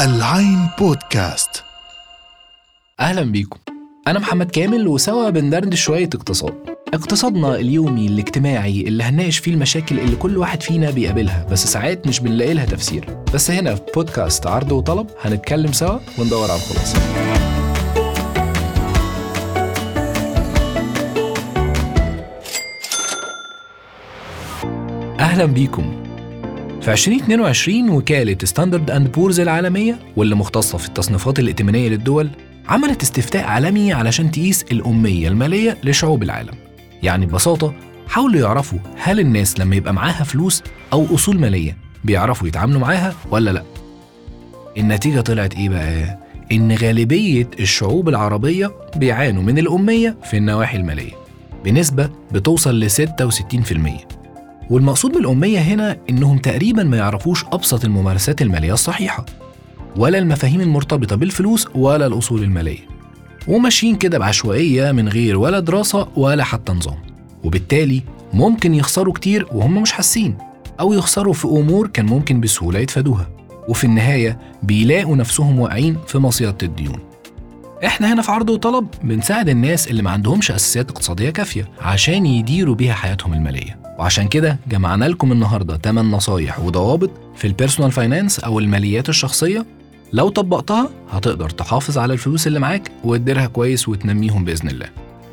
العين بودكاست. أهلا بيكم. أنا محمد كامل وسوا بندردش شوية اقتصاد. اقتصادنا اليومي الاجتماعي اللي هنناقش فيه المشاكل اللي كل واحد فينا بيقابلها بس ساعات مش بنلاقي لها تفسير. بس هنا في بودكاست عرض وطلب هنتكلم سوا وندور على الخلاصة. أهلا بيكم. في 2022 وكالة ستاندرد أند بورز العالمية واللي مختصة في التصنيفات الائتمانية للدول عملت استفتاء عالمي علشان تقيس الأمية المالية لشعوب العالم. يعني ببساطة حاولوا يعرفوا هل الناس لما يبقى معاها فلوس أو أصول مالية بيعرفوا يتعاملوا معاها ولا لأ. النتيجة طلعت إيه بقى؟ إن غالبية الشعوب العربية بيعانوا من الأمية في النواحي المالية بنسبة بتوصل ل 66% والمقصود بالأمية هنا إنهم تقريبا ما يعرفوش أبسط الممارسات المالية الصحيحة ولا المفاهيم المرتبطة بالفلوس ولا الأصول المالية وماشيين كده بعشوائية من غير ولا دراسة ولا حتى نظام وبالتالي ممكن يخسروا كتير وهم مش حاسين أو يخسروا في أمور كان ممكن بسهولة يتفادوها وفي النهاية بيلاقوا نفسهم واقعين في مصيدة الديون. إحنا هنا في عرض وطلب بنساعد الناس اللي ما عندهمش أساسيات اقتصادية كافية عشان يديروا بيها حياتهم المالية. وعشان كده جمعنا لكم النهارده 8 نصايح وضوابط في ال personal finance أو الماليات الشخصية. لو طبقتها هتقدر تحافظ على الفلوس اللي معاك وتديرها كويس وتنميهم بإذن الله.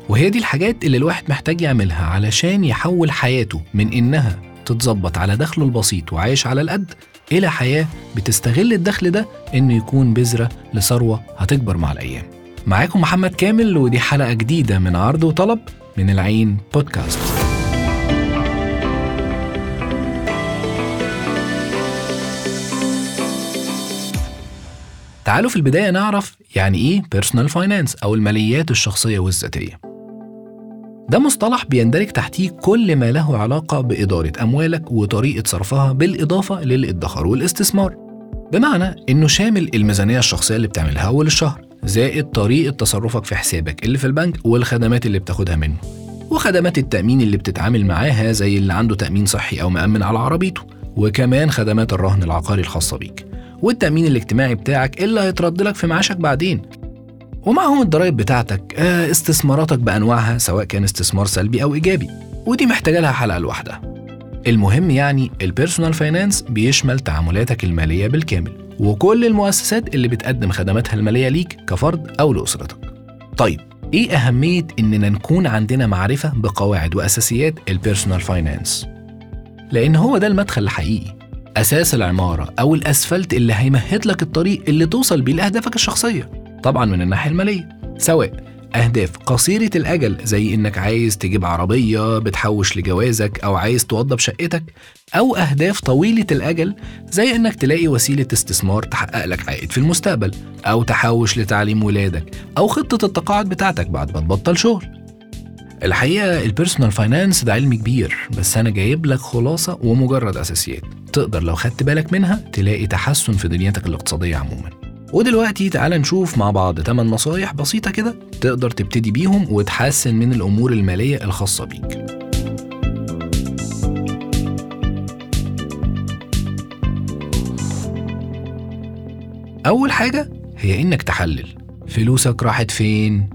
وهي دي الحاجات اللي الواحد محتاج يعملها علشان يحول حياته من إنها تتظبط على دخله البسيط وعايش على القد إلى حياة بتستغل الدخل ده إنه يكون بذرة لثروة هتكبر مع الأيام. معاكم محمد كامل ودي حلقة جديدة من عرض وطلب من العين بودكاست. تعالوا في البداية نعرف يعني إيه personal finance أو الماليات الشخصية والذاتية. ده مصطلح بيندرج تحتيه كل ما له علاقة بإدارة أموالك وطريقة صرفها بالإضافة للإدخار والاستثمار. بمعنى إنه شامل الميزانية الشخصية اللي بتعملها أول الشهر زائد طريقة تصرفك في حسابك اللي في البنك والخدمات اللي بتاخدها منه وخدمات التأمين اللي بتتعامل معاها زي اللي عنده تأمين صحي أو مأمن على عربيته وكمان خدمات الرهن العقاري الخاصة بيك. والتأمين الاجتماعي بتاعك اللي هيترد لك في معاشك بعدين. ومعهم الضرايب بتاعتك آه، استثماراتك بأنواعها سواء كان استثمار سلبي أو إيجابي. ودي محتاجة لها حلقة لوحدها. المهم يعني personal finance بيشمل تعاملاتك المالية بالكامل وكل المؤسسات اللي بتقدم خدماتها المالية ليك كفرد أو لأسرتك. طيب إيه أهمية إننا نكون عندنا معرفة بقواعد وأساسيات ال personal finance؟ لأن هو ده المدخل الحقيقي. أساس العمارة أو الأسفلت اللي هيمهد لك الطريق اللي توصل بيه لأهدافك الشخصية طبعا من الناحية المالية. سواء أهداف قصيرة الأجل زي إنك عايز تجيب عربية بتحوش لجوازك أو عايز توضب شقتك أو أهداف طويلة الأجل زي إنك تلاقي وسيلة استثمار تحقق لك عائد في المستقبل أو تحوش لتعليم ولادك أو خطة التقاعد بتاعتك بعد ما تبطل شغل. الحقيقة ال personal finance ده علم كبير بس أنا جايب لك خلاصة ومجرد أساسيات. تقدر لو خدت بالك منها تلاقي تحسن في دنيتك الاقتصادية عموما. ودلوقتي تعال نشوف مع بعض 8 نصايح بسيطة كده تقدر تبتدي بيهم وتحسن من الأمور المالية الخاصة بيك. أول حاجة هي إنك تحلل. فلوسك راحت فين؟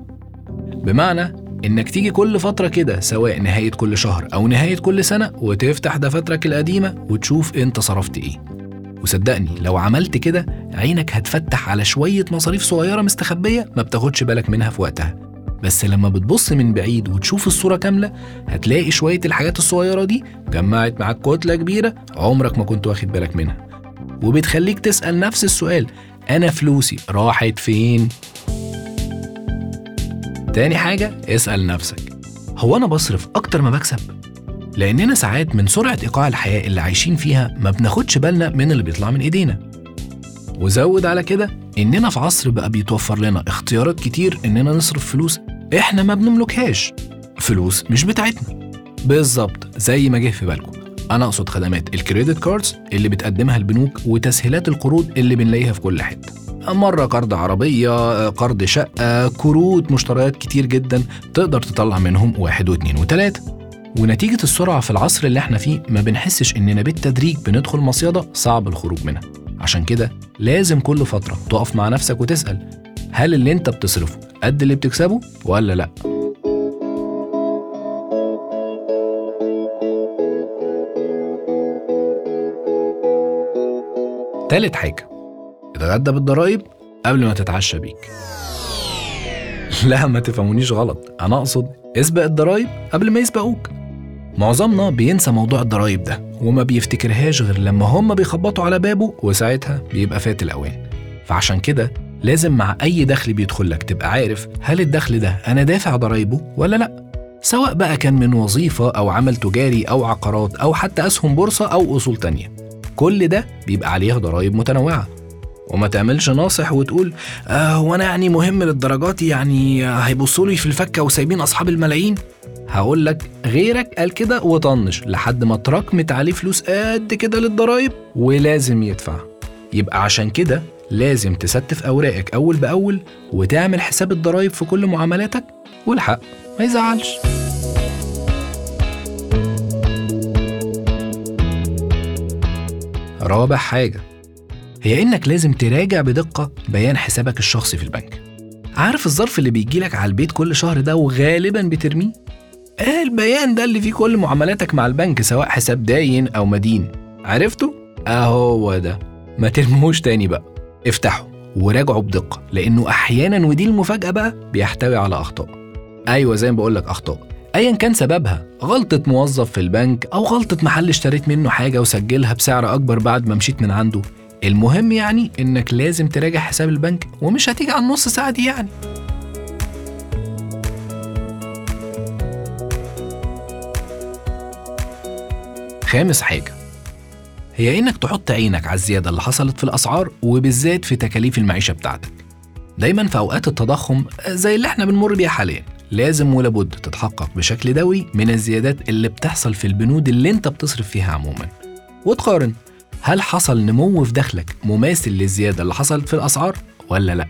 بمعنى إنك تيجي كل فترة كده سواء نهاية كل شهر أو نهاية كل سنة وتفتح دفاترك القديمة وتشوف أنت صرفت إيه. وصدقني لو عملت كده عينك هتفتح على شوية مصاريف صغيرة مستخبية ما بتاخدش بالك منها في وقتها. بس لما بتبص من بعيد وتشوف الصورة كاملة هتلاقي شوية الحاجات الصغيرة دي جمعت معاك كتلة كبيرة عمرك ما كنت واخد بالك منها. وبتخليك تسأل نفس السؤال أنا فلوسي راحت فين؟ تاني حاجة اسأل نفسك هو أنا بصرف أكتر ما بكسب؟ لأننا ساعات من سرعة إيقاع الحياة اللي عايشين فيها ما بناخدش بالنا من اللي بيطلع من إيدينا. وزود على كده إننا في عصر بقى بيتوفر لنا اختيارات كتير إننا نصرف فلوس إحنا ما بنملكهاش. فلوس مش بتاعتنا. بالظبط زي ما جه في بالكم. أنا أقصد خدمات ال credit cards اللي بتقدمها البنوك وتسهيلات القروض اللي بنلاقيها في كل حتة. مرة قرض عربية قرض شقة كروت مشتريات كتير جدا تقدر تطلع منهم واحد واثنين وثلاثة ونتيجة السرعة في العصر اللي إحنا فيه ما بنحسش إننا بالتدريج بندخل مصيدة صعب الخروج منها عشان كده لازم كل فترة تقف مع نفسك وتسأل هل اللي انت بتصرفه قد اللي بتكسبه ولا لأ؟ تالت حاجة اتغدى بالضرايب قبل ما تتعشى بيك. لا ما تفهمونيش غلط. أنا أقصد اسبق الضرايب قبل ما يسبقوك. معظمنا بينسى موضوع الضرايب ده وما بيفتكرهاش غير لما هم بيخبطوا على بابه وساعتها بيبقى فات الأوان. فعشان كده لازم مع أي دخل بيدخل لك تبقى عارف هل الدخل ده أنا دافع ضرايبه ولا لأ. سواء بقى كان من وظيفة أو عمل تجاري أو عقارات أو حتى أسهم بورصة أو أصول تانية. كل ده بيبقى عليها ضرايب متنوعة. وما تعملش ناصح وتقول آه هو أنا يعني مهم للدرجات يعني هيبصوا لي في الفكة وسايبين أصحاب الملايين؟ هقول لك غيرك قال كده وطنش لحد ما اتراكمت عليه فلوس قد كده للضرايب ولازم يدفع. يبقى عشان كده لازم تستف أوراقك أول بأول وتعمل حساب الضرايب في كل معاملاتك والحق ما يزعلش. رابع حاجة. هي إنك لازم تراجع بدقة بيان حسابك الشخصي في البنك. عارف الظرف اللي بيجيلك على البيت كل شهر ده وغالبا بترميه؟ آه البيان ده اللي فيه كل معاملاتك مع البنك سواء حساب داين أو مدين. عرفته؟ أهو ده. ما ترموش تاني بقى. افتحه وراجعه بدقة لأنه أحيانا ودي المفاجأة بقى بيحتوي على أخطاء. أيوة زي ما بقولك أخطاء. ايا كان سببها غلطة موظف في البنك أو غلطة محل اشتريت منه حاجة وسجلها بسعر أكبر بعد ما مشيت من عنده. المهم يعني إنك لازم تراجع حساب البنك ومش هتيجي على النص ساعة دي يعني. خامس حاجة هي إنك تحط عينك على الزيادة اللي حصلت في الأسعار وبالذات في تكاليف المعيشة بتاعتك. دايما في أوقات التضخم زي اللي إحنا بنمر بيها حاليا لازم ولابد تتحقق بشكل دوري من الزيادات اللي بتحصل في البنود اللي أنت بتصرف فيها عموما. وتقارن هل حصل نمو في دخلك مماثل للزيادة اللي حصلت في الأسعار ولا لأ؟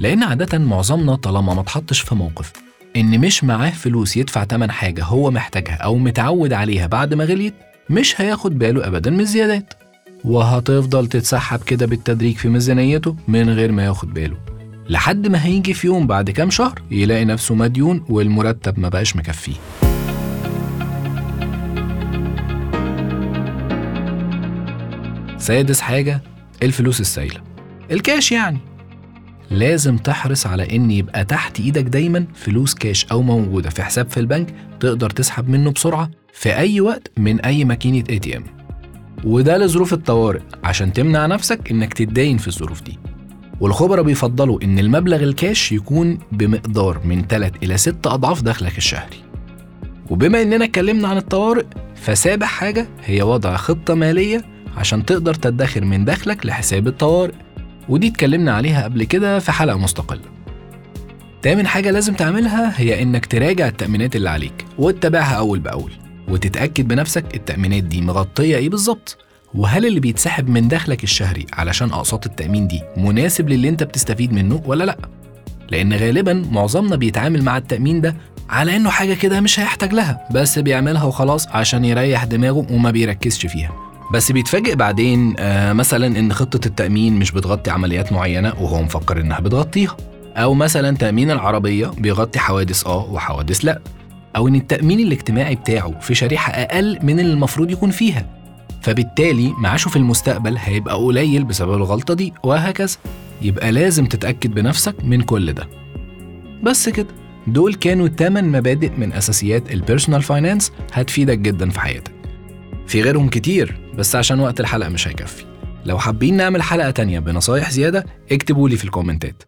لأن عادة معظمنا طالما ما اتحطش في موقف إن مش معاه فلوس يدفع تمن حاجة هو محتاجها أو متعود عليها بعد ما غليت مش هياخد باله أبدا من الزيادات. وهتفضل تتسحب كده بالتدريج في ميزانيته من غير ما ياخد باله لحد ما هيجي في يوم بعد كام شهر يلاقي نفسه مديون والمرتب ما بقاش مكفيه. سادس حاجة الفلوس السايلة. الكاش يعني. لازم تحرص على إن يبقى تحت إيدك دايما فلوس كاش أو موجودة في حساب في البنك تقدر تسحب منه بسرعة في أي وقت من أي ماكينة ATM وده لظروف الطوارئ عشان تمنع نفسك إنك تتداين في الظروف دي. والخبراء بيفضلوا إن المبلغ الكاش يكون بمقدار من 3 إلى 6 أضعاف دخلك الشهري. وبما إننا اتكلمنا عن الطوارئ فسابع حاجة هي وضع خطة مالية عشان تقدر تدخر من دخلك لحساب الطوارئ. ودي اتكلمنا عليها قبل كده في حلقة مستقلة. تامن حاجة لازم تعملها هي إنك تراجع التأمينات اللي عليك وتتابعها أول بأول وتتأكد بنفسك التأمينات دي مغطية إيه بالظبط وهل اللي بيتسحب من دخلك الشهري علشان أقساط التأمين دي مناسب للي أنت بتستفيد منه ولا لأ؟ لأن غالبا معظمنا بيتعامل مع التأمين ده على إنه حاجة كده مش هيحتاج لها بس بيعملها وخلاص عشان يريح دماغه وما بيركزش فيها. بس بيتفاجئ بعدين آه مثلا إن خطة التأمين مش بتغطي عمليات معينة وهو مفكر إنها بتغطيها. أو مثلا تأمين العربية بيغطي حوادث آه وحوادث لأ. أو إن التأمين الاجتماعي بتاعه في شريحة أقل من اللي المفروض يكون فيها. فبالتالي معاشه في المستقبل هيبقى قليل بسبب الغلطة دي وهكذا. يبقى لازم تتأكد بنفسك من كل ده. بس كده. دول كانوا 8 مبادئ من أساسيات ال personal finance هتفيدك جدا في حياتك. في غيرهم كتير بس عشان وقت الحلقة مش هيكفي. لو حابين نعمل حلقة تانية بنصايح زيادة اكتبوا لي في ال commentات.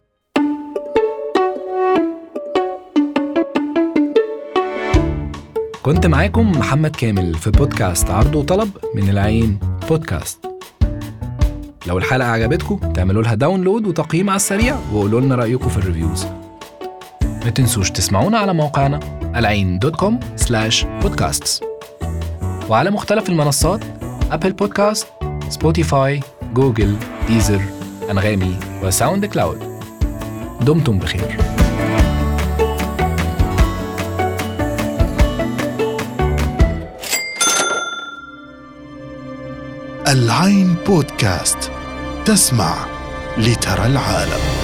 كنت معاكم محمد كامل في بودكاست عرض وطلب من العين بودكاست. لو الحلقة عجبتكم تعملوا لها download وتقييم على السريع وقولوا لنا رأيكم في ال reviews. ما تنسوش تسمعونا على موقعنا العين dot com slash podcasts وعلى مختلف المنصات أبل بودكاست سبوتيفاي جوجل ديزر أنغامي وساوند كلاود دمتم بخير. العين بودكاست تسمع لترى العالم.